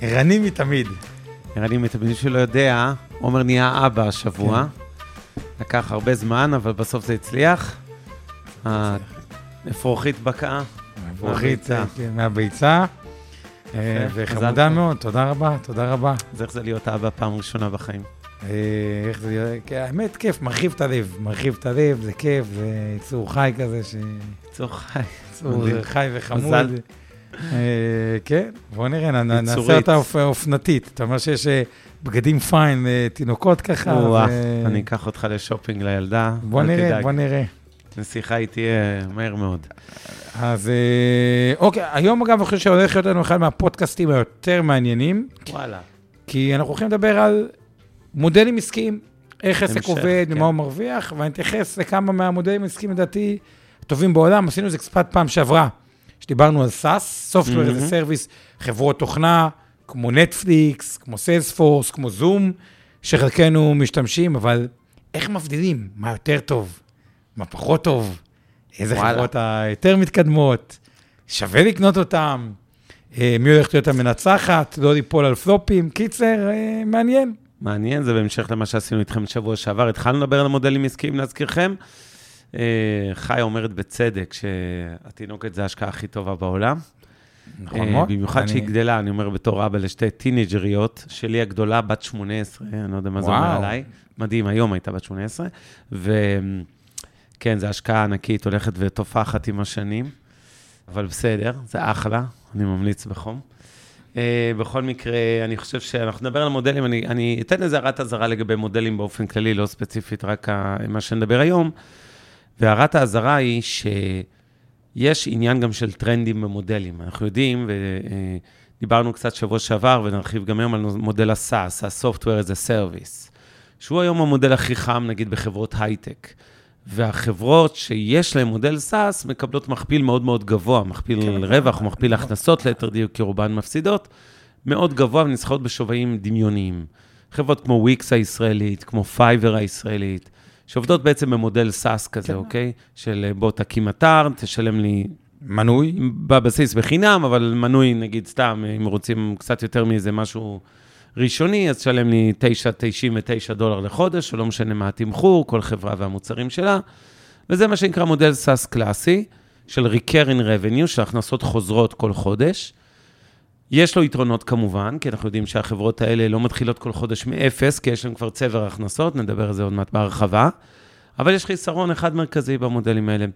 ערני מתמיד. ערני מתמיד, מי שלא יודע, עומר נהיה אבא השבוע. לקח הרבה זמן, אבל בסוף זה הצליח. האפרוחית בקעה. אפרוחית מהביצה. אה, וחמודה מאוד, תודה רבה, תודה רבה. אז איך זה להיות אבא פעם ראשונה בחיים? אה, איך זה להיות, כן, האמת, כיף, מרחיב את הלב, מרחיב את הלב, זה כיף, זה יצור חי כזה, ש... יצור חי. יצור חי וחמוד. אה, כן, בוא נראה, נעשה אותה אופנתית. אתה אומר שיש בגדים פיין לתינוקות ככה. אני אקח אותך לשופינג לילדה. בוא נראה, בוא נראה. נסיכה היא תהיה מהר מאוד. אז אוקיי, היום אגב, אני חושב שהולך להיות לנו אחד מהפודקאסטים היותר מעניינים. וואלה. כי אנחנו הולכים לדבר על מודלים עסקיים, איך עסק עובד, ממה הוא מרוויח, ואני אתייחס לכמה מהמודלים העסקיים, לדעתי, הטובים בעולם. עשינו את זה קצת פעם שעברה, שדיברנו על SAS, Software as a Service, חברות תוכנה, כמו נטפליקס, כמו סיילספורס, כמו זום, שחלקנו משתמשים, אבל איך מבדילים? מה יותר טוב? מה פחות טוב? איזה וואלה. חברות היותר מתקדמות? שווה לקנות אותן? מי הולכת להיות המנצחת? לא ליפול על פלופים? קיצר, מעניין. מעניין, זה בהמשך למה שעשינו איתכם בשבוע שעבר. התחלנו לדבר על מודלים עסקיים, להזכירכם. חי אומרת בצדק שהתינוקת זה ההשקעה הכי טובה בעולם. נכון מאוד. במיוחד שהיא גדלה, אני אומר בתור אבא לשתי טינג'ריות, שלי הגדולה בת 18, אני לא יודע מה זה אומר עליי. מדהים, היום הייתה בת 18. וכן, זו השקעה ענקית, הולכת ותופחת עם השנים, אבל בסדר, זה אחלה, אני ממליץ בחום. Uh, בכל מקרה, אני חושב שאנחנו נדבר על מודלים, אני, אני אתן איזה הערת אזהרה לגבי מודלים באופן כללי, לא ספציפית, רק מה שנדבר היום. והערת האזהרה היא שיש עניין גם של טרנדים במודלים. אנחנו יודעים, ודיברנו קצת שבוע שעבר, ונרחיב גם היום על מודל ה-SaaS, ה-Software as a Service, שהוא היום המודל הכי חם, נגיד, בחברות הייטק. והחברות שיש להן מודל SaaS מקבלות מכפיל מאוד מאוד גבוה, מכפיל כן, רווח, מכפיל הכנסות, ליתר דיוק, כי רובן מפסידות, מאוד גבוה ונסחרות בשווים דמיוניים. חברות כמו וויקס הישראלית, כמו פייבר הישראלית, שעובדות בעצם במודל SaaS כזה, כן. אוקיי? של בוא תקים אתר, תשלם לי... מנוי? בבסיס בחינם, אבל מנוי, נגיד, סתם, אם רוצים קצת יותר מאיזה משהו ראשוני, אז תשלם לי 9.99 דולר לחודש, או לא משנה מה התמחור, כל חברה והמוצרים שלה. וזה מה שנקרא מודל SaaS קלאסי, של recurring revenue, של הכנסות חוזרות כל חודש. יש לו יתרונות כמובן, כי אנחנו יודעים שהחברות האלה לא מתחילות כל חודש מאפס, כי יש להן כבר צבר הכנסות, נדבר על זה עוד מעט בהרחבה. אבל יש חיסרון אחד מרכזי במודלים האלה.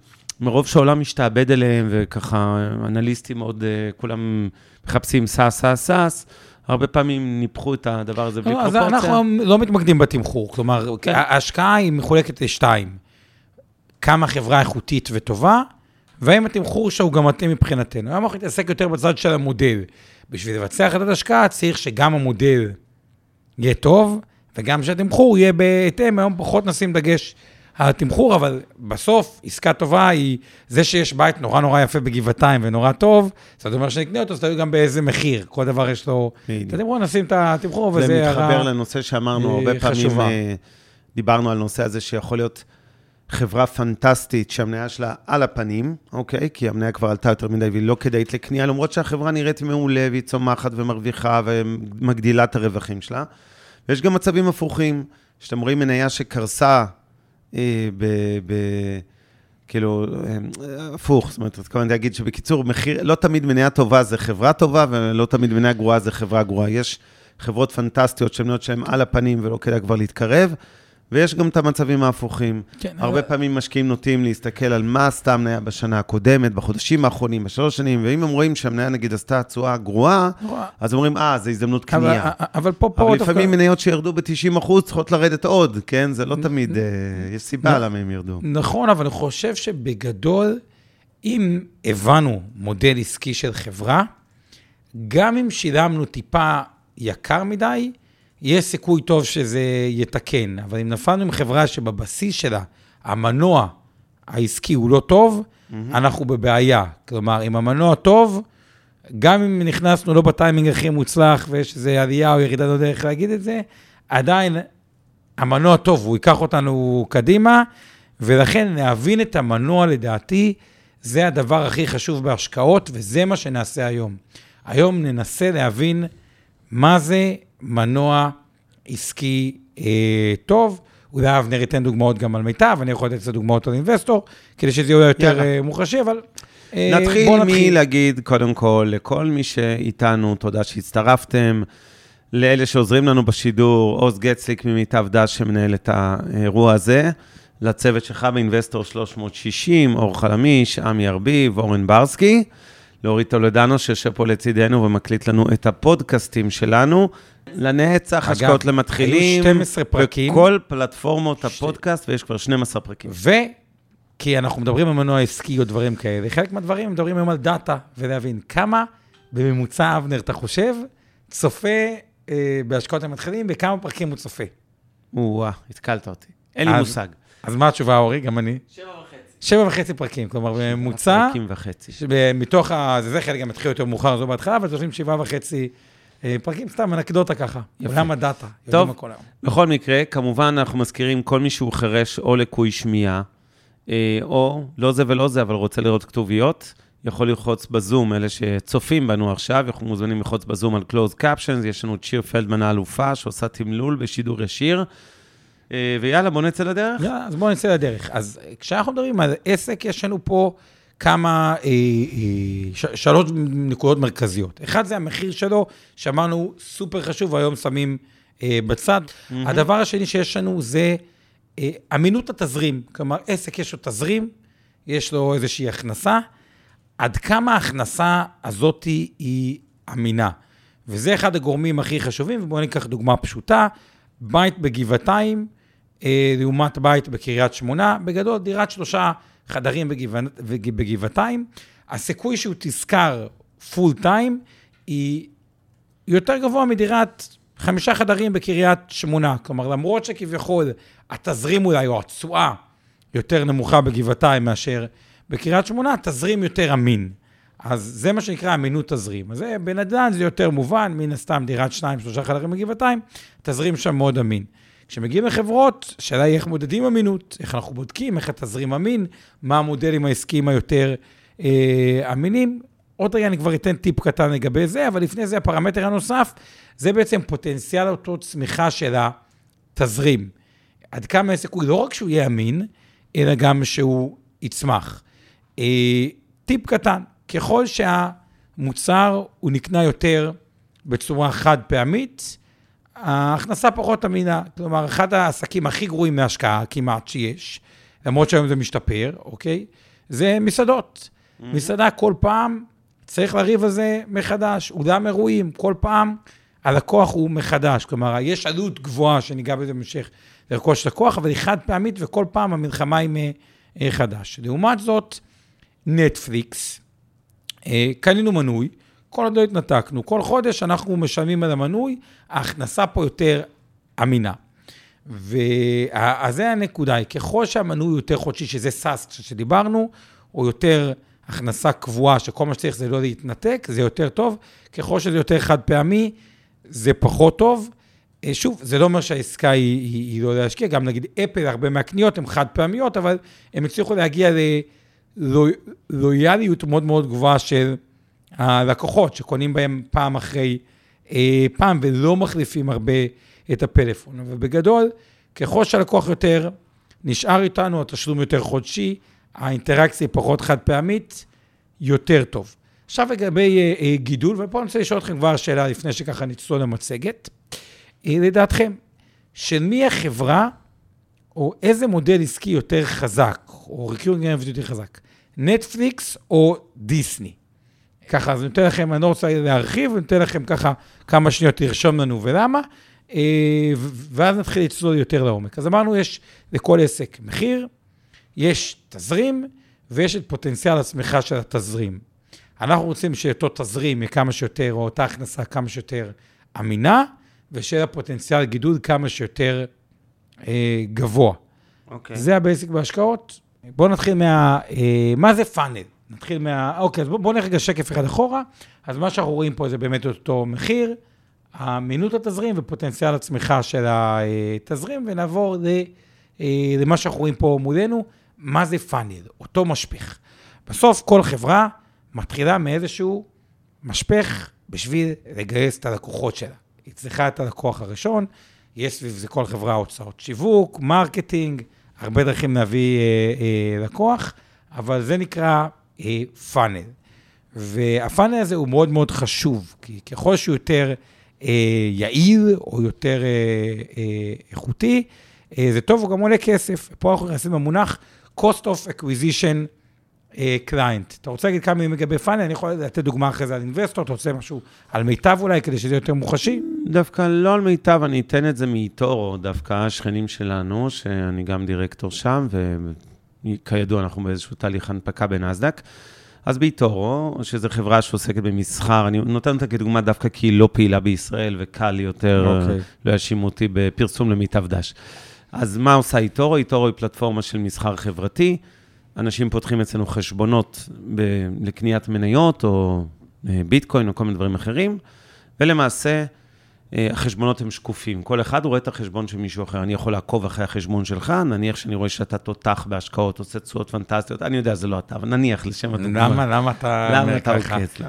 מרוב שהעולם משתעבד אליהם, וככה אנליסטים מאוד, אה, כולם מחפשים SaaS, SaaS, SaaS, הרבה פעמים ניפחו את הדבר הזה בלי פרופורציה. אז אנחנו לא מתמקדים בתמחור, כלומר, כן. ההשקעה היא מחולקת לשתיים. כמה חברה איכותית וטובה, והאם התמחור שהוא גם מתאים מבחינתנו. היום אנחנו נתעסק יותר בצד של המודל. בשביל לבצע החלטת השקעה צריך שגם המודל יהיה טוב, וגם שהתמחור יהיה בהתאם. היום פחות נשים דגש על התמחור, אבל בסוף עסקה טובה היא זה שיש בית נורא נורא יפה בגבעתיים ונורא טוב, זאת אומרת שנקנה אותו, אז תלוי גם באיזה מחיר. כל דבר יש לו... את התמחור, נשים את התמחור, וזה חשובה. זה מתחבר לנושא שאמרנו הרבה פעמים, אה, דיברנו על נושא הזה שיכול להיות... חברה פנטסטית שהמניה שלה על הפנים, אוקיי? כי המניה כבר עלתה יותר מדי והיא לא כדאית לקנייה, למרות שהחברה נראית מעולה והיא צומחת ומרוויחה ומגדילה את הרווחים שלה. ויש גם מצבים הפוכים, שאתם רואים מניה שקרסה אה, ב... ב כאילו, אה, הפוך, זאת אומרת, התכוונתי להגיד שבקיצור, מחיר, לא תמיד מניה טובה זה חברה טובה, ולא תמיד מניה גרועה זה חברה גרועה. יש חברות פנטסטיות שמניות שהן על הפנים ולא כדאי כבר להתקרב. ויש גם את המצבים ההפוכים. כן, הרבה אבל... פעמים משקיעים נוטים להסתכל על מה עשתה המניה בשנה הקודמת, בחודשים האחרונים, בשלוש שנים, ואם הם רואים שהמניה נגיד עשתה תשואה גרועה, אז אומרים, אה, זו הזדמנות קנייה. אבל, אבל פה, פה... אבל לפעמים דווקא... מניות שירדו ב-90% צריכות לרדת עוד, כן? זה לא תמיד, אה, יש סיבה למה הם ירדו. נכון, אבל אני חושב שבגדול, אם הבנו מודל עסקי של חברה, גם אם שילמנו טיפה יקר מדי, יש סיכוי טוב שזה יתקן. אבל אם נפלנו עם חברה שבבסיס שלה, המנוע העסקי הוא לא טוב, mm-hmm. אנחנו בבעיה. כלומר, אם המנוע טוב, גם אם נכנסנו לא בטיימינג הכי מוצלח ויש איזו עלייה או ירידה, לא יודע איך להגיד את זה, עדיין המנוע טוב, הוא ייקח אותנו קדימה, ולכן להבין את המנוע, לדעתי, זה הדבר הכי חשוב בהשקעות, וזה מה שנעשה היום. היום ננסה להבין מה זה מנוע עסקי אה, טוב. אולי אבנר ייתן דוגמאות גם על מיטב, אני יכול לתת קצת דוגמאות על אינבסטור, כדי שזה יהיה יותר אה, מוחשי, אבל אה, נתחיל מלהגיד, קודם כל, לכל מי שאיתנו, תודה שהצטרפתם. לאלה שעוזרים לנו בשידור, עוז גצליק ממיטב דש שמנהל את האירוע הזה, לצוות שלך באינבסטור 360, אור חלמיש, עמי ארביב, אורן ברסקי, לאורית טולדנו שיושב פה לצידנו ומקליט לנו את הפודקאסטים שלנו. לנצח, השקעות למתחילים. היו 12 פרקים. בכל פלטפורמות הפודקאסט, ויש כבר 12 פרקים. ו... כי אנחנו מדברים על מנוע עסקי או דברים כאלה, חלק מהדברים מדברים היום על דאטה, ולהבין כמה בממוצע, אבנר, אתה חושב, צופה אה, בהשקעות למתחילים, וכמה פרקים הוא צופה. או-אה, התקלת אותי. אין לי מושג. אז מה התשובה, אורי? גם אני. שבע. שבע וחצי פרקים, כלומר, בממוצע... פרקים וחצי. מתוך ה... זה חלק גם התחיל יותר מאוחר, זו בהתחלה, אבל עושים שבעה וחצי אה, פרקים, סתם אנקדוטה ככה. עולם הדאטה. טוב, בכל מקרה, כמובן, אנחנו מזכירים כל מי שהוא חירש או לקוי שמיעה, אה, או לא זה ולא זה, אבל רוצה לראות כתוביות. יכול ללחוץ בזום, אלה שצופים בנו עכשיו, אנחנו מוזמנים ללחוץ בזום על closed captions, יש לנו את שיר פלדמן האלופה, שעושה תמלול בשידור ישיר. אה, ויאללה, בוא נצא לדרך. יאללה, אז בוא נצא לדרך. אז כשאנחנו מדברים על עסק, יש לנו פה כמה, אה, אה, ש- שלוש נקודות מרכזיות. אחד זה המחיר שלו, שאמרנו סופר חשוב, והיום שמים אה, בצד. Mm-hmm. הדבר השני שיש לנו זה אה, אמינות התזרים. כלומר, עסק יש לו תזרים, יש לו איזושהי הכנסה. עד כמה ההכנסה הזאת היא אמינה. וזה אחד הגורמים הכי חשובים, ובואו ניקח דוגמה פשוטה, בית בגבעתיים, אה, לעומת בית בקריית שמונה, בגדול דירת שלושה חדרים בגבע, בגבעתיים, הסיכוי שהוא תזכר פול טיים היא יותר גבוה מדירת חמישה חדרים בקריית שמונה. כלומר, למרות שכביכול התזרים אולי, או התשואה, יותר נמוכה בגבעתיים מאשר בקריית שמונה, תזרים יותר אמין. אז זה מה שנקרא אמינות תזרים. אז בנדל"ן זה יותר מובן, מן הסתם דירת שניים, שלושה חדרים בגבעתיים, תזרים שם מאוד אמין. כשמגיעים לחברות, השאלה היא איך מודדים אמינות, איך אנחנו בודקים, איך התזרים אמין, מה המודלים העסקיים היותר אה, אמינים. עוד רגע אני כבר אתן טיפ קטן לגבי זה, אבל לפני זה הפרמטר הנוסף, זה בעצם פוטנציאל אותו צמיחה של התזרים. עד כמה העסק הוא לא רק שהוא יהיה אמין, אלא גם שהוא יצמח. אה, טיפ קטן, ככל שהמוצר הוא נקנה יותר בצורה חד פעמית, ההכנסה פחות אמינה. כלומר, אחד העסקים הכי גרועים מהשקעה כמעט שיש, למרות שהיום זה משתפר, אוקיי? זה מסעדות. Mm-hmm. מסעדה כל פעם צריך לריב על זה מחדש. אולם אירועים, כל פעם הלקוח הוא מחדש. כלומר, יש עלות גבוהה, שניגע בזה במשך לרכוש לקוח, אבל היא חד פעמית, וכל פעם המלחמה היא מחדש. לעומת זאת, נטפליקס, אה, קנינו מנוי, כל עוד לא התנתקנו, כל חודש אנחנו משלמים על המנוי, ההכנסה פה יותר אמינה. ואז זה הנקודה, ככל שהמנוי יותר חודשי, שזה סאס שדיברנו, או יותר הכנסה קבועה, שכל מה שצריך זה לא להתנתק, זה יותר טוב. ככל שזה יותר חד פעמי, זה פחות טוב. אה, שוב, זה לא אומר שהעסקה היא, היא, היא לא להשקיע, גם נגיד אפל, הרבה מהקניות הן חד פעמיות, אבל הם הצליחו להגיע ללויאליות מאוד מאוד גבוהה של הלקוחות, שקונים בהם פעם אחרי אה, פעם, ולא מחליפים הרבה את הפלאפון. ובגדול, ככל שהלקוח יותר נשאר איתנו, התשלום יותר חודשי, האינטראקציה פחות חד פעמית, יותר טוב. עכשיו לגבי אה, אה, גידול, ופה אני רוצה לשאול אתכם כבר שאלה לפני שככה נצלול למצגת. לדעתכם, של מי החברה, או איזה מודל עסקי יותר חזק, או ריקיון גנב יותר חזק, נטפליקס או דיסני? ככה, אז אני נותן לכם, אני לא רוצה להרחיב, אני נותן לכם ככה כמה שניות לרשום לנו ולמה, אה, ואז נתחיל לצלול יותר לעומק. אז אמרנו, יש לכל עסק מחיר, יש תזרים, ויש את פוטנציאל הצמיחה של התזרים. אנחנו רוצים שאותו תזרים יהיה כמה שיותר, או אותה הכנסה כמה שיותר אמינה, ושיהיה פוטנציאל גידול כמה שיותר אה, גבוה. אוקיי. זה ה basic בהשקעות. בואו נתחיל מה... אה, מה זה funnel? נתחיל מה... אוקיי, אז בואו בוא נלך רגע שקף אחד אחורה. אז מה שאנחנו רואים פה זה באמת אותו מחיר, אמינות התזרים ופוטנציאל הצמיחה של התזרים, ונעבור ל, אה, למה שאנחנו רואים פה מולנו, מה זה funnel, אותו משפך. בסוף כל חברה מתחילה מאיזשהו משפך בשביל לגייס את הלקוחות שלה. היא צריכה את הלקוח הראשון, יש סביב זה כל חברה הוצאות שיווק, marketing, הרבה דרכים להביא אה, אה, לקוח, אבל זה נקרא funnel. וה funnel הזה הוא מאוד מאוד חשוב, כי ככל שהוא יותר אה, יעיל או יותר אה, אה, איכותי, אה, זה טוב, הוא גם עולה כסף. פה אנחנו נכנסים במונח cost of acquisition אה, client. אתה רוצה להגיד כמה מילים לגבי פאנל? אני יכול לתת דוגמה אחרי זה על אינבסטור, אתה רוצה משהו על מיטב אולי, כדי שזה יותר מוחשי? דווקא לא על מיטב, אני אתן את זה מאיטורו, דווקא השכנים שלנו, שאני גם דירקטור שם, וכידוע, אנחנו באיזשהו תהליך הנפקה בנסדק. אז באיטורו, שזו חברה שעוסקת במסחר, אני נותן אותה כדוגמה דווקא כי היא לא פעילה בישראל, וקל יותר, okay. אוקיי. לא יאשימו אותי בפרסום למיטב דש. אז מה עושה איטורו? איטורו היא פלטפורמה של מסחר חברתי. אנשים פותחים אצלנו חשבונות ב- לקניית מניות, או אה, ביטקוין, או כל מיני דברים אחרים, ולמעשה, החשבונות הם שקופים. כל אחד רואה את החשבון של מישהו אחר. אני יכול לעקוב אחרי החשבון שלך, נניח שאני רואה שאתה תותח בהשקעות, עושה תשואות פנטסטיות, אני יודע, זה לא אתה, אבל נניח לשם הדוגמה. למה, למה אתה... למה אתה? עוקץ? לא,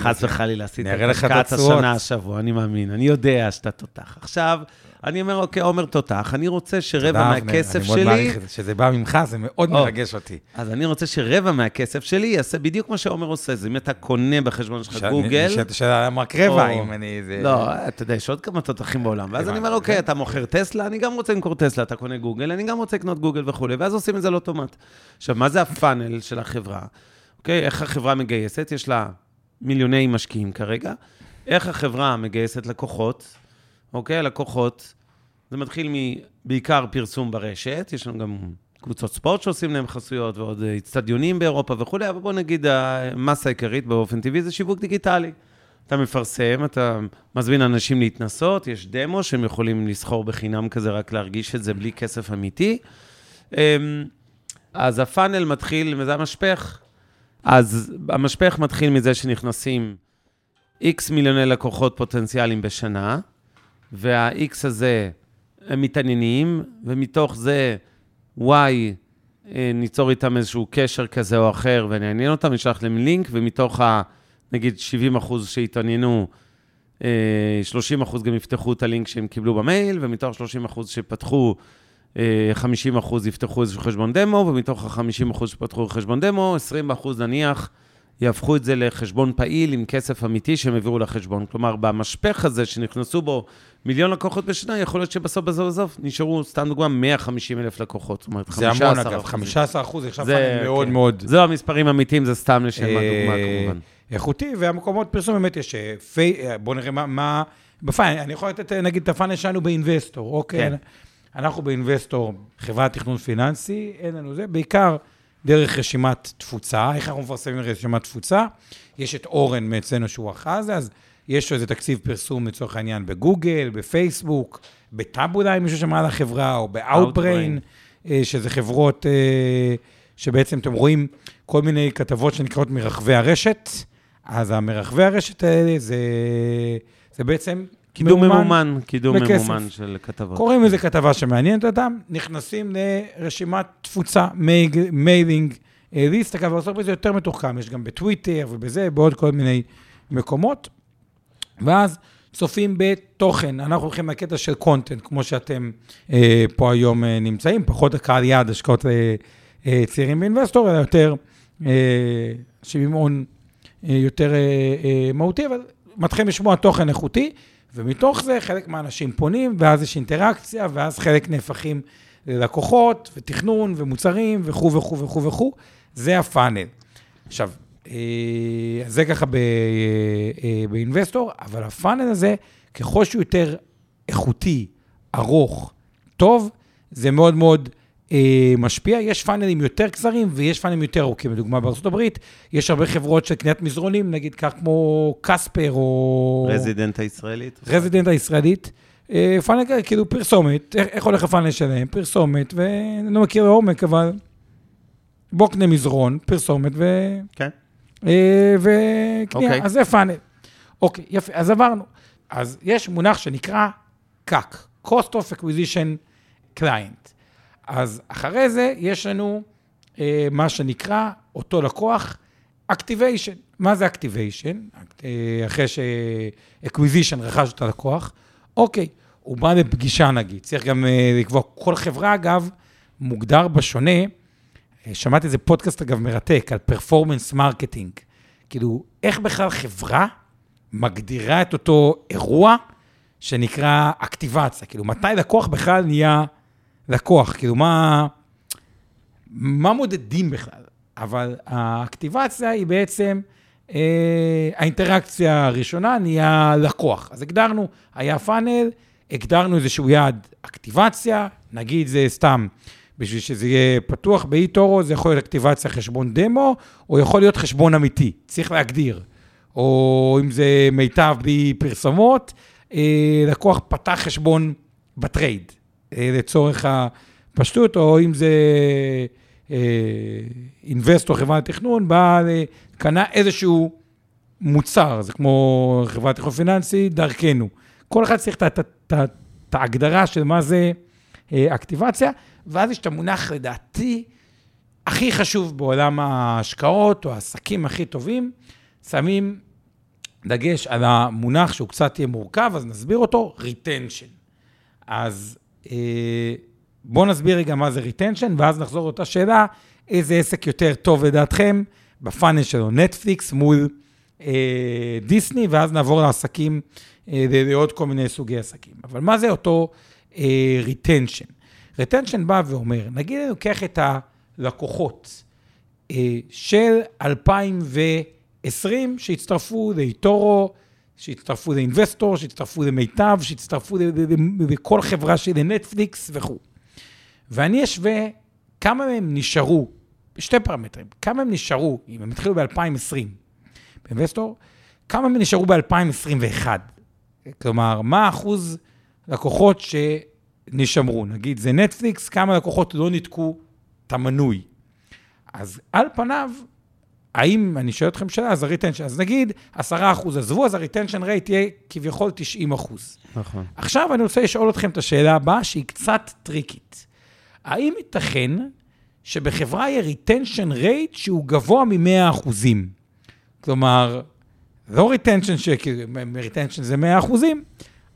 חס. וחלילה, עשית את. השנה השבוע, אני מאמין, אני יודע שאתה תותח. עכשיו, אני אומר, אוקיי, עומר תותח, אני רוצה שרבע תודה, מהכסף אני מאוד שלי... מעריך את זה. שזה בא ממך, זה מאוד או. מרגש אותי. אז אני רוצה שרבע מהכסף שלי יעשה בדיוק מה שעומר עושה. זה אם אתה קונה בחשבון שלך גוגל... למה רק רבע, או- אם אני... זה- לא, אתה יודע, יש עוד כמה תותחים בעולם. ואז אני אומר. אוקיי, אתה מוכר טסלה, אני גם רוצה למכור טסלה, אתה קונה גוגל, אני גם רוצה לקנות גוגל וכולי, ואז עושים את זה על אוטומט. עכשיו, מה זה הפאנל של החברה? אוקיי, איך החברה מגייסת? יש לה מיליוני משקיעים כרגע. איך החברה מגייסת לקוחות? אוקיי, לקוחות, זה מתחיל מבעיקר פרסום ברשת, יש לנו גם קבוצות ספורט שעושים להם חסויות ועוד אה, אצטדיונים באירופה וכולי, אבל בוא נגיד, המסה העיקרית באופן טבעי זה שיווק דיגיטלי. אתה מפרסם, אתה מזמין אנשים להתנסות, יש דמו שהם יכולים לסחור בחינם כזה, רק להרגיש את זה בלי כסף אמיתי. אמ, אז הפאנל מתחיל, וזה המשפך. אז המשפך מתחיל מזה שנכנסים X מיליוני לקוחות פוטנציאליים בשנה, וה-X הזה הם מתעניינים, ומתוך זה Y אה, ניצור איתם איזשהו קשר כזה או אחר ונעניין אותם, נשלח להם לינק, ומתוך ה... נגיד 70 אחוז שהתעניינו, אה, 30 אחוז גם יפתחו את הלינק שהם קיבלו במייל, ומתוך 30 אחוז שפתחו, אה, 50 אחוז יפתחו איזשהו חשבון דמו, ומתוך ה-50 אחוז שפתחו חשבון דמו, 20 אחוז נניח יהפכו את זה לחשבון פעיל עם כסף אמיתי שהם העבירו לחשבון. כלומר, במשפך הזה שנכנסו בו מיליון לקוחות בשנה, יכול להיות שבסוף בסוף בסוף נשארו, סתם דוגמה, 150 אלף לקוחות. זאת אומרת, זה המון 15 אגב, אחוז. 15 אחוז, עכשיו זה, מאוד כן. מאוד זה המספרים האמיתיים, זה סתם לשם הדוגמה, אה, כמובן. איכותי, והמקומות פרסום באמת יש, אה, פי- אה, בואו נראה מה- מה, בפאנל, אני יכול לתת נגיד את הפאנל שלנו באינבסטור, אוקיי? כן. אנחנו באינבסטור, חברת תכנון פיננסי, אין לנו זה, בעיקר דרך רשימת תפוצה, איך אנחנו מפרסמים רשימת תפוצה? יש את אורן מאצלנו שהוא אחראי על זה, אז יש לו איזה תקציב פרסום לצורך העניין בגוגל, בפייסבוק, בטאב אולי, מישהו שמע על החברה, או ב-Outbrain, אה, שזה חברות אה, שבעצם אתם רואים כל מיני כתבות שנקראות מרחבי הרשת, אז המרחבי הרשת האלה זה, זה בעצם קידום ממומן, קידום בכסף. ממומן של כתבות. קוראים לזה כתבה שמעניינת אותם, נכנסים לרשימת תפוצה, מייל, mailing אה, list, אגב, הברית זה יותר מתוחכם, יש גם בטוויטר ובזה, בעוד כל מיני מקומות. ואז צופים בתוכן, אנחנו הולכים לקטע של content, כמו שאתם אה, פה היום אה, נמצאים, פחות הקהל יעד, השקעות אה, אה, צעירים באינבסטור, אלא יותר אה, אנשים עם הון אה, יותר אה, אה, מהותי, אבל מתחילים לשמוע תוכן איכותי, ומתוך זה חלק מהאנשים פונים, ואז יש אינטראקציה, ואז חלק נהפכים ללקוחות, ותכנון, ומוצרים, וכו' וכו' וכו' וכו'. זה הפאנל. עכשיו, אה, זה ככה ב- אה, באינבסטור, אבל הפאנל הזה, ככל שהוא יותר איכותי, ארוך, טוב, זה מאוד מאוד אה, משפיע, יש funnel ים יותר קצרים ויש funnel ים יותר ארוכים. לדוגמה, בארה"ב יש הרבה חברות של קניית מזרונים, נגיד כך כמו Casper או... Resident הישראלית. Resident הישראלית. אה, funnel כאילו פרסומת, איך, הולך ה funnel שלהם? פרסומת, ואני לא מכיר לעומק, אבל בוא קנה מזרון, פרסומת ו... כן. אה, וקנייה, אוקיי. אז זה funnel. אוקיי, יפה, אז עברנו. אז יש מונח שנקרא CAC, Cost of Acquisition Client. אז אחרי זה יש לנו אה, מה שנקרא, אותו לקוח, Activation. מה זה Activation? אה, אחרי ש-Acquisition רכש את הלקוח, אוקיי, הוא בא לפגישה נגיד, צריך גם אה, לקבוע, כל חברה אגב, מוגדר בשונה, אה, שמעתי איזה פודקאסט אגב מרתק על performance marketing. כאילו, איך בכלל חברה מגדירה את אותו אירוע שנקרא אקטיבציה? כאילו, מתי לקוח בכלל נהיה לקוח? כאילו, מה, מה מודדים בכלל? אבל האקטיבציה היא בעצם, אה, האינטראקציה הראשונה נהיה לקוח. אז הגדרנו, היה פאנל, הגדרנו איזשהו יעד אקטיבציה, נגיד זה סתם, בשביל שזה יהיה פתוח באי-טורו, זה יכול להיות אקטיבציה חשבון דמו, או יכול להיות חשבון אמיתי, צריך להגדיר. או אם זה מיטב אה, לקוח פתח חשבון בטרייד, לצורך הפשטות, או אם זה אה, אינבסטור, חברת תכנון, בא, ל- קנה איזשהו מוצר, זה כמו חברת תכנון פיננסי, דרכנו. כל אחד צריך את ההגדרה של מה זה אה, אקטיבציה, ואז יש את המונח, לדעתי, הכי חשוב בעולם ההשקעות, או העסקים הכי טובים, שמים דגש על המונח שהוא קצת יהיה מורכב, אז נסביר אותו, retention. אז אה, בואו נסביר רגע מה זה retention, ואז נחזור לאותה שאלה, איזה עסק יותר טוב לדעתכם בפאנל שלו, נטפליקס מול אה, דיסני, ואז נעבור לעסקים, אה, לעוד כל מיני סוגי עסקים. אבל מה זה אותו אה, retention? retention בא ואומר, נגיד אני לוקח את הלקוחות אה, של 2020 שהצטרפו לאיטורו, שהצטרפו לאינבסטור, שהצטרפו למיטב, שהצטרפו לכל חברה של נטפליקס וכו'. ואני אשווה כמה מהם נשארו, בשתי פרמטרים, כמה הם נשארו, אם הם התחילו ב-2020 באינבסטור, כמה מהם נשארו ב-2021. כלומר, מה האחוז לקוחות שנשמרו? נגיד, זה נטפליקס, כמה לקוחות לא ניתקו את המנוי. אז על פניו, האם, אני שואל אתכם שאלה, אז ה retention, אז נגיד 10% עזבו, אז ה retention rate יהיה כביכול 90%. נכון. עכשיו אני רוצה לשאול אתכם את השאלה הבאה, שהיא קצת טריקית. האם ייתכן שבחברה יהיה retention rate שהוא גבוה מ-100 אחוזים? כלומר, לא retention retention זה 100 אחוזים,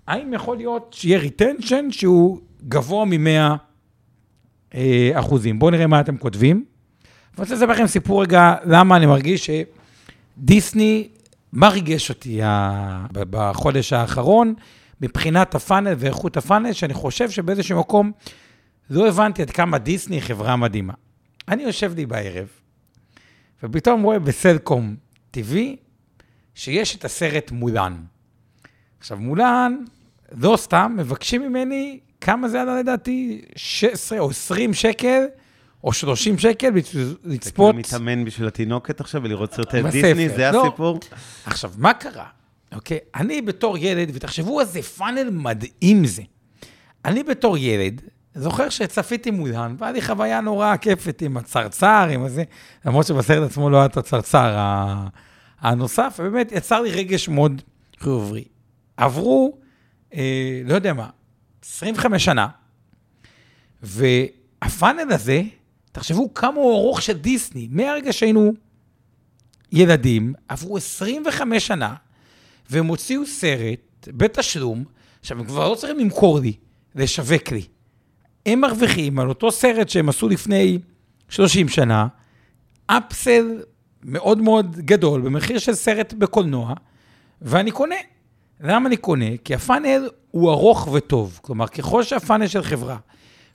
האם יכול להיות שיהיה retention שהוא גבוה מ-100 אחוזים? בואו נראה מה אתם כותבים. אני רוצה לספר לכם סיפור רגע, למה אני מרגיש שדיסני, מה ריגש אותי בחודש האחרון, מבחינת ה funnel ואיכות ה funnel, שאני חושב שבאיזשהו מקום לא הבנתי עד כמה דיסני היא חברה מדהימה. אני יושב לי בערב, ופתאום רואה בסלקום TV שיש את הסרט מולן. עכשיו, מולן, לא סתם, מבקשים ממני, כמה זה עלה לדעתי? 16 או 20 שקל, או 30 שקל, בשביל אתה לצפות. כאילו מתאמן בשביל התינוקת עכשיו ולראות סרטי. דיסני, זה לא. הסיפור? עכשיו, מה קרה? אוקיי? אני בתור ילד, ותחשבו איזה פאנל מדהים זה. אני בתור ילד, זוכר שצפיתי מולן, והיה לי חוויה נורא כיפת עם הצרצר, עם הזה, למרות שבסרט עצמו לא היה את הצרצר הנוסף, ובאמת יצר לי רגש מאוד חיובי. עברו, אה, לא יודע מה, 25 שנה, והפאנל הזה, תחשבו כמה הוא ארוך של דיסני, מהרגע שהיינו ילדים, עברו 25 שנה, והם הוציאו סרט בתשלום, עכשיו, הם כבר לא צריכים למכור לי, לשווק לי. הם מרוויחים על אותו סרט שהם עשו לפני 30 שנה, אפסל מאוד מאוד גדול, במחיר של סרט בקולנוע, ואני קונה. למה אני קונה? כי הפאנל הוא ארוך וטוב. כלומר, ככל שהפאנל של חברה,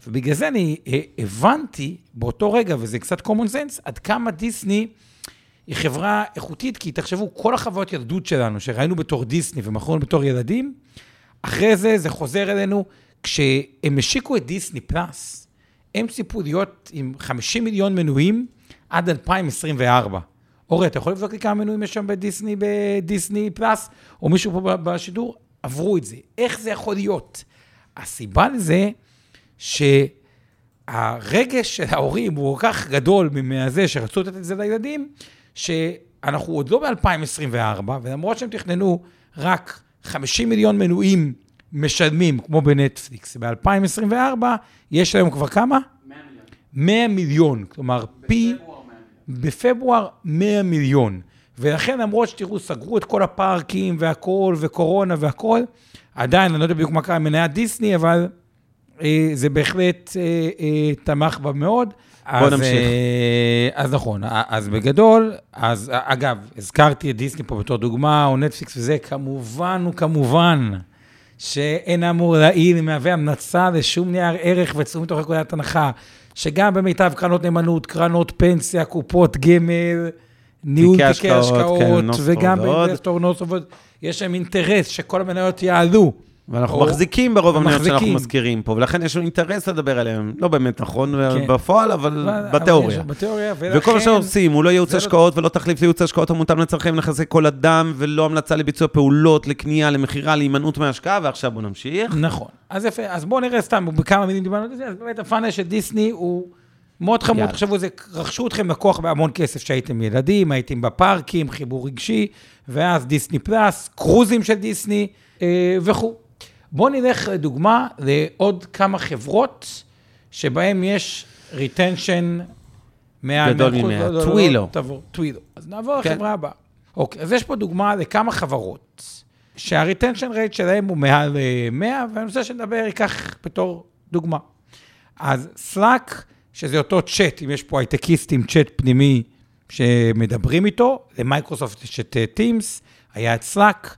ובגלל זה אני אה, הבנתי באותו רגע, וזה קצת common sense, עד כמה דיסני היא חברה איכותית, כי תחשבו, כל החוויות ילדות שלנו, שראינו בתור דיסני ומכרנו בתור ילדים, אחרי זה זה חוזר אלינו, כשהם השיקו את דיסני פלאס, הם ציפו להיות עם 50 מיליון מנויים עד 2024. אורי, אתה יכול לבדוק לי כמה מנויים יש שם בדיסני, בדיסני פלאס, או מישהו פה בשידור? עברו את זה. איך זה יכול להיות? הסיבה לזה, שהרגש של ההורים הוא כל כך גדול מזה שרצו לתת את זה לילדים, שאנחנו עוד לא ב-2024, ולמרות שהם תכננו רק 50 מיליון מנויים משלמים, כמו בנטפליקס, ב-2024, יש היום כבר כמה? 100 מיליון. 100 מיליון, כלומר, פי... בפברואר 100 מיליון. ולכן, למרות שתראו, סגרו את כל הפארקים והכול, וקורונה והכול, עדיין, אני לא יודע בדיוק מה קרה עם מניית דיסני, אבל זה בהחלט אה, אה, תמך בה מאוד. בוא נמשיך. אה, אז נכון, אז בגדול, אז אגב, הזכרתי את דיסני פה בתור דוגמה, או נטפליקס וזה, כמובן וכמובן. שאין אמור להעיל, מהווה המלצה לשום נייר ערך וצאו מתוך נקודת הנחה, שגם במיטב קרנות נאמנות, קרנות פנסיה, קופות גמל, ניהול תיקי השקעות, כן, וגם באינבסטור נוספות, יש להם אינטרס שכל המניות יעלו. ואנחנו או... מחזיקים ברוב המניות שאנחנו מזכירים פה, ולכן יש לנו אינטרס לדבר עליהם. לא באמת נכון כן. בפועל, אבל ו... בתיאוריה. אבל בתיאוריה, ולכן... וכל מה שעושים, הוא לא ייעוץ השקעות ולא תחליף לייעוץ השקעות המותאם לצרכי נכסי כל אדם, ולא המלצה לביצוע פעולות, לקנייה, למכירה, להימנעות מהשקעה, ועכשיו בואו נמשיך. נכון. אז יפה, אז בואו נראה סתם, בכמה מילים דיברנו על זה, אז באמת הפאנל של דיסני הוא... מאוד חמוד, תחשבו, זה, רכשו אתכם לקוח בהמון כסף שהייתם ילדים, הייתם בפארקים, חיבור רגשי, ואז דיסני פלוס, קרוזים של דיסני אה, וכו'. בואו נלך לדוגמה לעוד כמה חברות שבהן יש retention מעל... גדול ממאה, Twilio. Twilio. אז נעבור כן. לחברה הבאה. אוקיי, אז יש פה דוגמה לכמה חברות שה retention rate שלהם הוא מעל 100, אה, ואני רוצה שנדבר, ייקח בתור דוגמה. אז Slack, שזה אותו צ'אט, אם יש פה הייטקיסטים, צ'אט פנימי שמדברים איתו, למייקרוסופט יש את Teams, אה, היה את Slack.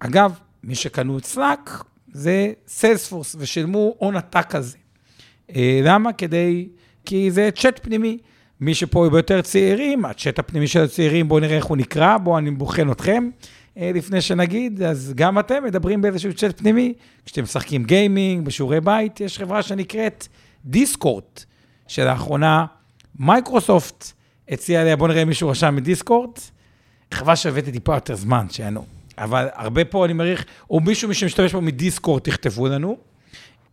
אגב, מי שקנו את Slack, זה Salesforce, ושילמו הון עתק על זה. אה, למה? כדי, כי זה צ'אט פנימי. מי שפה ביותר צעירים, הצ'אט הפנימי של הצעירים, בואו נראה איך הוא נקרא, בואו אני בוחן אתכם. אה, לפני שנגיד, אז גם אתם מדברים באיזשהו צ'אט פנימי, כשאתם משחקים גיימינג, בשיעורי בית, יש חברה שנקראת דיסקורט, שלאחרונה מייקרוסופט הציעה עליה, בואו נראה אם מישהו רשם מדיסקורט, חברה שהבאתי טיפה יותר זמן, שיענו. אבל הרבה פה אני מעריך, או מישהו שמשתמש פה מדיסקורד, תכתבו לנו,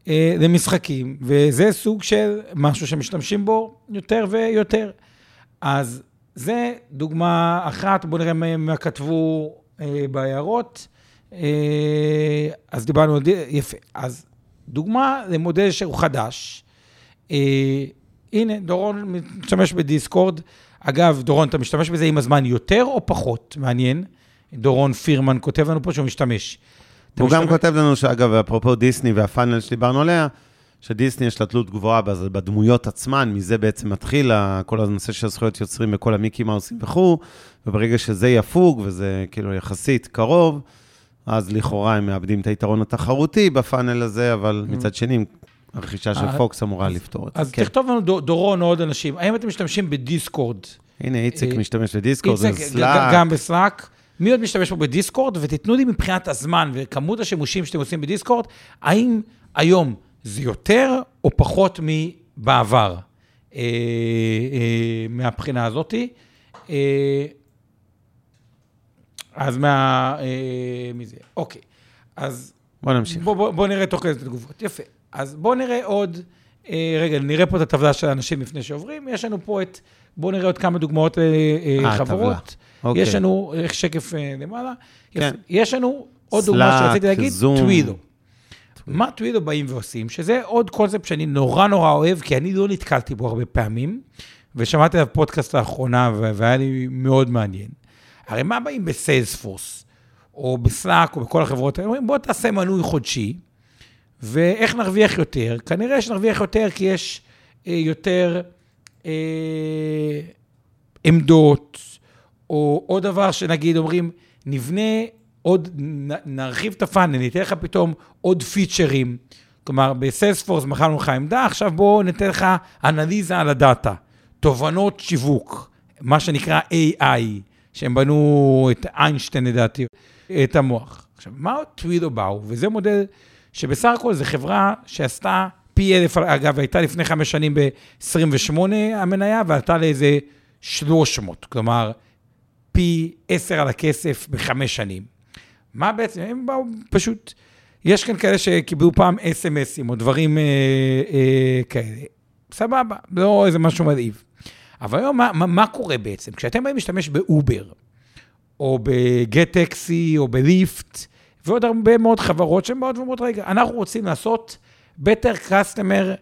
אה, למשחקים, וזה סוג של משהו שמשתמשים בו יותר ויותר. אז זה דוגמה אחת, בואו נראה מה כתבו אה, בהערות. אה, אז דיברנו על... יפה. אז דוגמה למודל שהוא חדש. הנה, דורון משתמש בדיסקורד. אגב, דורון, אתה משתמש בזה עם הזמן יותר או פחות? מעניין. דורון פירמן כותב לנו פה שהוא משתמש. הוא גם כותב לנו שאגב, אפרופו דיסני והפאנל שדיברנו עליה, שדיסני יש לה תלות גבוהה בדמויות עצמן, מזה בעצם מתחיל כל הנושא של זכויות יוצרים וכל המיקי מאוסים וכו', וברגע שזה יפוג, וזה כאילו יחסית קרוב, אז לכאורה הם מאבדים את היתרון התחרותי ב funnel הזה, אבל אממ. מצד שני, הרכישה של אה, פוקס אמורה לפתור את זה. אז כן. תכתוב לנו, דורון עוד אנשים, האם אתם משתמשים בדיסקורד? הנה, איציק אה, משתמש בדיסקורד, זה Slack. גם ב Slack. מי עוד משתמש פה בדיסקורד, ותיתנו לי מבחינת הזמן וכמות השימושים שאתם עושים בדיסקורד, האם היום זה יותר או פחות מבעבר, אה, אה, מהבחינה הזאתי. אה, אז מה... אה, מי זה? אוקיי. אז... בוא נמשיך. בוא, בוא, בוא נראה תוך כדי תגובות. יפה. אז בואו נראה עוד... אה, רגע, נראה פה את הטבלה של האנשים לפני שעוברים. יש לנו פה את... בואו נראה עוד כמה דוגמאות לחברות. אה, אוקיי. יש לנו, איך שקף אה, למעלה, כן. יש לנו עוד סלאק, דוגמה שרציתי להגיד, זום. טווידו. מה טווידו באים ועושים, שזה עוד קונספט שאני נורא נורא אוהב, כי אני לא נתקלתי בו הרבה פעמים, ושמעתי עליו פודקאסט לאחרונה, והיה לי מאוד מעניין. הרי מה באים בסיילספורס, או בסלאק, או בכל החברות האלה, אומרים, בוא תעשה מנוי חודשי, ואיך נרוויח יותר? כנראה שנרוויח יותר כי יש אה, יותר אה, עמדות, או עוד דבר שנגיד אומרים, נבנה עוד, נרחיב את הפאנל, ניתן לך פתאום עוד פיצ'רים. כלומר, בסיילספורס מכרנו לך עמדה, עכשיו בואו ניתן לך אנליזה על הדאטה, תובנות שיווק, מה שנקרא AI, שהם בנו את איינשטיין לדעתי, את המוח. עכשיו, מה טווידו באו? וזה מודל שבסך הכל זו חברה שעשתה פי אלף, אגב, הייתה לפני חמש שנים ב-28 המניה, ועלתה לאיזה 300, כלומר, פי עשר על הכסף בחמש שנים. מה בעצם, הם באו פשוט, יש כאן כאלה שקיבלו פעם אס.אם.אסים או דברים אה, אה, כאלה. סבבה, לא איזה משהו מדהיב. אבל היום, מה, מה, מה קורה בעצם? כשאתם באים להשתמש באובר, או בגט טקסי, או בליפט, ועוד הרבה מאוד חברות שהן באות ואומרות, רגע, אנחנו רוצים לעשות better customer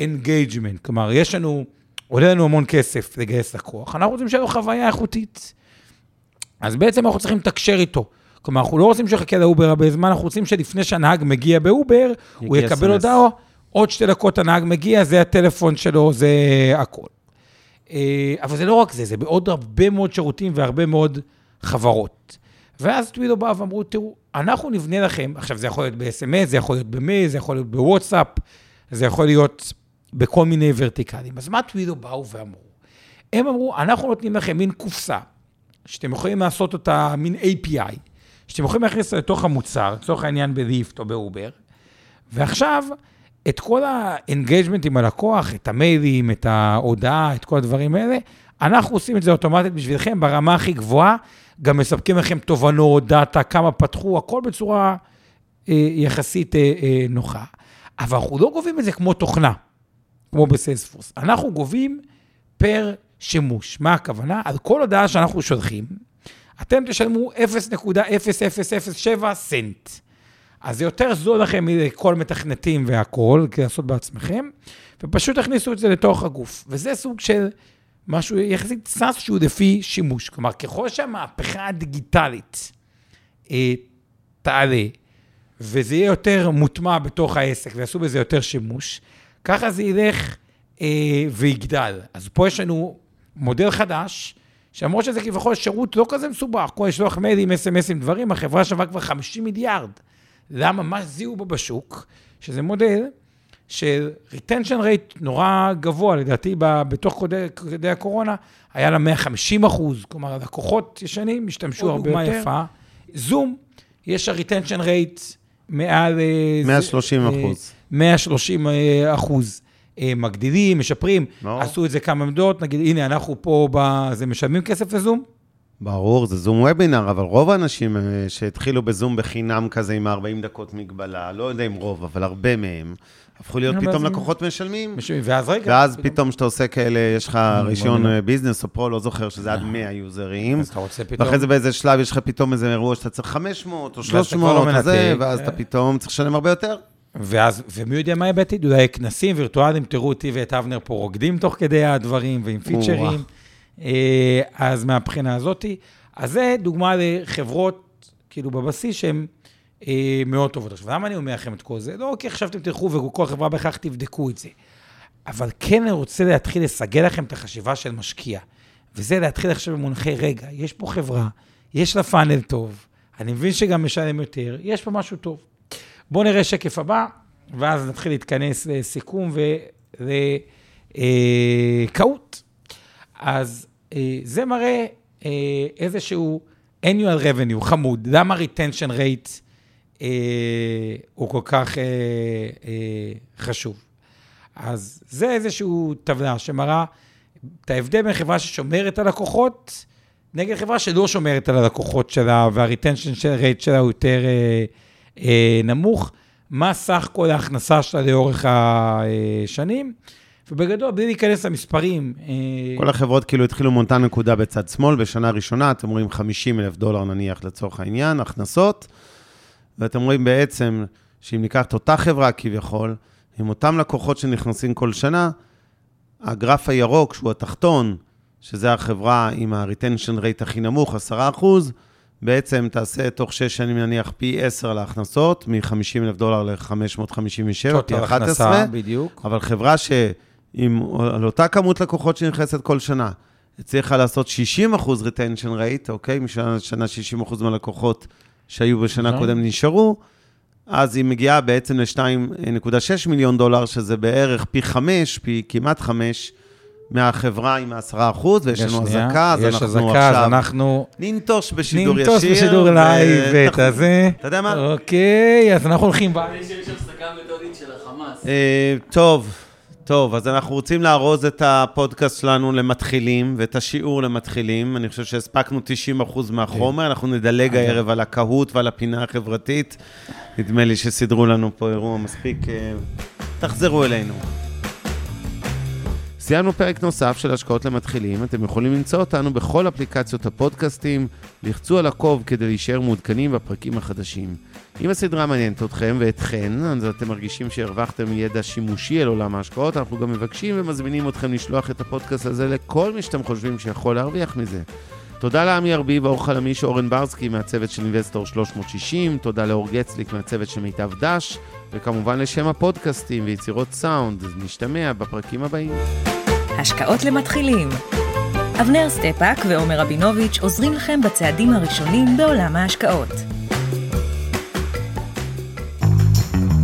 engagement. כלומר, יש לנו, עולה לנו המון כסף לגייס לקוח, אנחנו רוצים שיהיה לו חוויה איכותית. אז בעצם אנחנו צריכים לתקשר איתו. כלומר, אנחנו לא רוצים שיחכה לאובר הרבה זמן, אנחנו רוצים שלפני שהנהג מגיע באובר, הוא יקבל הודעה, עוד שתי דקות הנהג מגיע, זה הטלפון שלו, זה הכל. אה, אבל זה לא רק זה, זה בעוד הרבה מאוד שירותים והרבה מאוד חברות. ואז טווידו בא ואמרו, תראו, אנחנו נבנה לכם, עכשיו זה יכול להיות ב-SMS, זה יכול להיות במייל, זה יכול להיות בוואטסאפ, זה יכול להיות בכל מיני ורטיקלים. אז מה טווידו באו ואמרו? הם אמרו, אנחנו נותנים לכם מין קופסה, שאתם יכולים לעשות אותה מין API, שאתם יכולים להכניס לתוך המוצר, לצורך העניין בליפט או באובר, ועכשיו, את כל ה engagement עם הלקוח, את המיילים, את ההודעה, את כל הדברים האלה, אנחנו עושים את זה אוטומטית בשבילכם ברמה הכי גבוהה, גם מספקים לכם תובנות, דאטה, כמה פתחו, הכל בצורה אה, יחסית אה, אה, נוחה. אבל אנחנו לא גובים את זה כמו תוכנה, כמו בסיילספורס. אנחנו גובים פר שימוש. מה הכוונה? על כל הודעה שאנחנו שולחים, אתם תשלמו 0.0007 סנט. אז זה יותר זול לכם מכל מתכנתים והכול, כי לעשות בעצמכם, ופשוט תכניסו את זה לתוך הגוף. וזה סוג של משהו יחסית סס שהוא לפי שימוש. כלומר, ככל שהמהפכה הדיגיטלית אה, תעלה, וזה יהיה יותר מוטמע בתוך העסק, ויעשו בזה יותר שימוש, ככה זה ילך אה, ויגדל. אז פה יש לנו מודל חדש, שלמרות שזה כביכול שירות לא כזה מסובך, כמו לשלוח מיילים, אס.אם.אסים, דברים, החברה שווה כבר 50 מיליארד. למה? מה זיהו בו בשוק? שזה מודל של retention rate נורא גבוה, לדעתי בתוך כדי הקורונה, היה לה 150 אחוז, כלומר, לקוחות ישנים השתמשו הרבה יותר. יפה. זום, יש ה-retention rate מעל... 130 אה, אחוז. 130 אה, אחוז. אה, מגדילים, משפרים, לא. עשו את זה כמה עמדות, נגיד, הנה, אנחנו פה, זה משלמים כסף לזום? ברור, זה זום וובינר, אבל רוב האנשים אה, שהתחילו בזום בחינם כזה עם 40 דקות מגבלה, לא יודע אם רוב, אבל הרבה מהם, הפכו להיות פתאום לקוחות משלמים. משלמים, ואז רגע. ואז פתאום כשאתה עושה כאלה, יש לך רישיון ביזנס או פרו, לא זוכר שזה עד 100 יוזרים. אז אתה רוצה פתאום... ואחרי זה באיזה שלב יש לך פתאום איזה אירוע שאתה צריך 500 או 300 או זה, ואז אתה פתאום צריך לשלם הרבה יותר. ואז, ומי יודע מה יהיה בעתיד? אולי כנסים וירטואליים, תראו אותי ואת אבנר פה רוקדים תוך כדי הדברים ועם פיצ'רים. אה, אז מהבחינה הזאתי, אז זה דוגמה לחברות, כאילו בבסיס, שהן אה, מאוד טובות. עכשיו, למה אני אומר לכם את כל זה? לא כי עכשיו אתם תלכו וכל חברה בהכרח תבדקו את זה. אבל כן אני רוצה להתחיל לסגל לכם את החשיבה של משקיע. וזה להתחיל עכשיו במונחי, רגע, יש פה חברה, יש לה פאנל טוב, אני מבין שגם משלם יותר, יש פה משהו טוב. בואו נראה שקף הבא, ואז נתחיל להתכנס לסיכום ולקהות. אז אה, זה מראה אה, איזשהו annual revenue חמוד. למה retention rate אה, הוא כל כך חשוב? אז זה איזושהי טבלה שמראה את ההבדל בין חברה ששומרת על לקוחות, נגד חברה שלא שומרת על הלקוחות שלה, וה-retention rate שלה הוא יותר אה, אה, נמוך. מה סך כל ההכנסה שלה לאורך השנים? ובגדול, בלי להיכנס למספרים... אה, כל החברות כאילו התחילו מאותה נקודה בצד שמאל, בשנה ראשונה אתם רואים 50 אלף דולר נניח לצורך העניין, הכנסות, ואתם רואים בעצם שאם ניקח את אותה חברה כביכול, עם אותם לקוחות שנכנסים כל שנה, הגרף הירוק, שהוא התחתון, שזה החברה עם ה-retention rate הכי נמוך, 10 אחוז, בעצם תעשה תוך 6 שנים נניח פי 10 להכנסות, מ-50 אלף דולר ל-557, פי 11. הכנסה, בדיוק. אבל חברה ש... עם, על אותה כמות לקוחות שנכנסת כל שנה, הצליחה לעשות 60 אחוז retention rate, אוקיי? משנה לשנה 60 אחוז מהלקוחות שהיו בשנה נכון. קודם נשארו, אז היא מגיעה בעצם ל-2.6 מיליון דולר, שזה בערך פי 5, פי כמעט 5, מהחברה עם ה-10 אחוז, ויש לנו אזעקה, אז אנחנו עכשיו... יש אזעקה, אז אנחנו... ננטוש בשידור ישיר. ננטוש בשידור live, את הזה. אתה יודע מה? אוקיי, אז אנחנו הולכים... אה, טוב, טוב, אז אנחנו רוצים לארוז את הפודקאסט שלנו למתחילים, ואת השיעור למתחילים. אני חושב שהספקנו 90% מהחומר, אנחנו נדלג הערב על הקהות ועל הפינה החברתית. נדמה לי שסידרו לנו פה אירוע מספיק... אה, תחזרו אלינו. סיימנו פרק נוסף של השקעות למתחילים, אתם יכולים למצוא אותנו בכל אפליקציות הפודקאסטים, לחצו על עקוב כדי להישאר מעודכנים בפרקים החדשים. אם הסדרה מעניינת אתכם ואתכן, אז אתם מרגישים שהרווחתם ידע שימושי על עולם ההשקעות, אנחנו גם מבקשים ומזמינים אתכם לשלוח את הפודקאסט הזה לכל מי שאתם חושבים שיכול להרוויח מזה. תודה לעמי ארביב, ליאור חלמיש, אורן ברסקי מהצוות של אינבסטור 360, תודה לאור גצליק מהצוות של מיטב דש, וכמובן לשם הפודקאסטים ויצירות סאונד, נישמע בפרקים הבאים. השקעות למתחילים. אבנר סטפאק ועומר רבינוביץ' עוזרים לכם בצעדים הראשונים בעולם ההשקעות.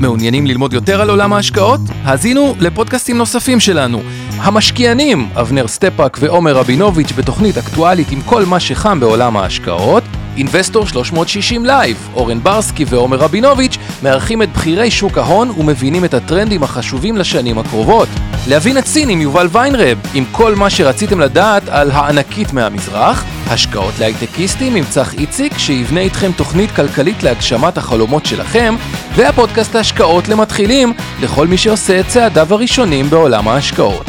מעוניינים ללמוד יותר על עולם ההשקעות? האזינו לפודקאסטים נוספים שלנו. המשקיענים, אבנר סטפאק ועומר רבינוביץ' בתוכנית אקטואלית עם כל מה שחם בעולם ההשקעות. אינבסטור 360 Live, אורן ברסקי ועומר רבינוביץ' מארחים את בכירי שוק ההון ומבינים את הטרנדים החשובים לשנים הקרובות. להבין סין עם יובל ויינרב, עם כל מה שרציתם לדעת על הענקית מהמזרח. השקעות להייטקיסטים עם צח איציק, שיבנה איתכם תוכנית כלכלית להגשמת החלומות שלכם. והפודקאסט ההשקעות למתחילים, לכל מי שעושה את צעדיו הראשונים בעולם ההשקעות.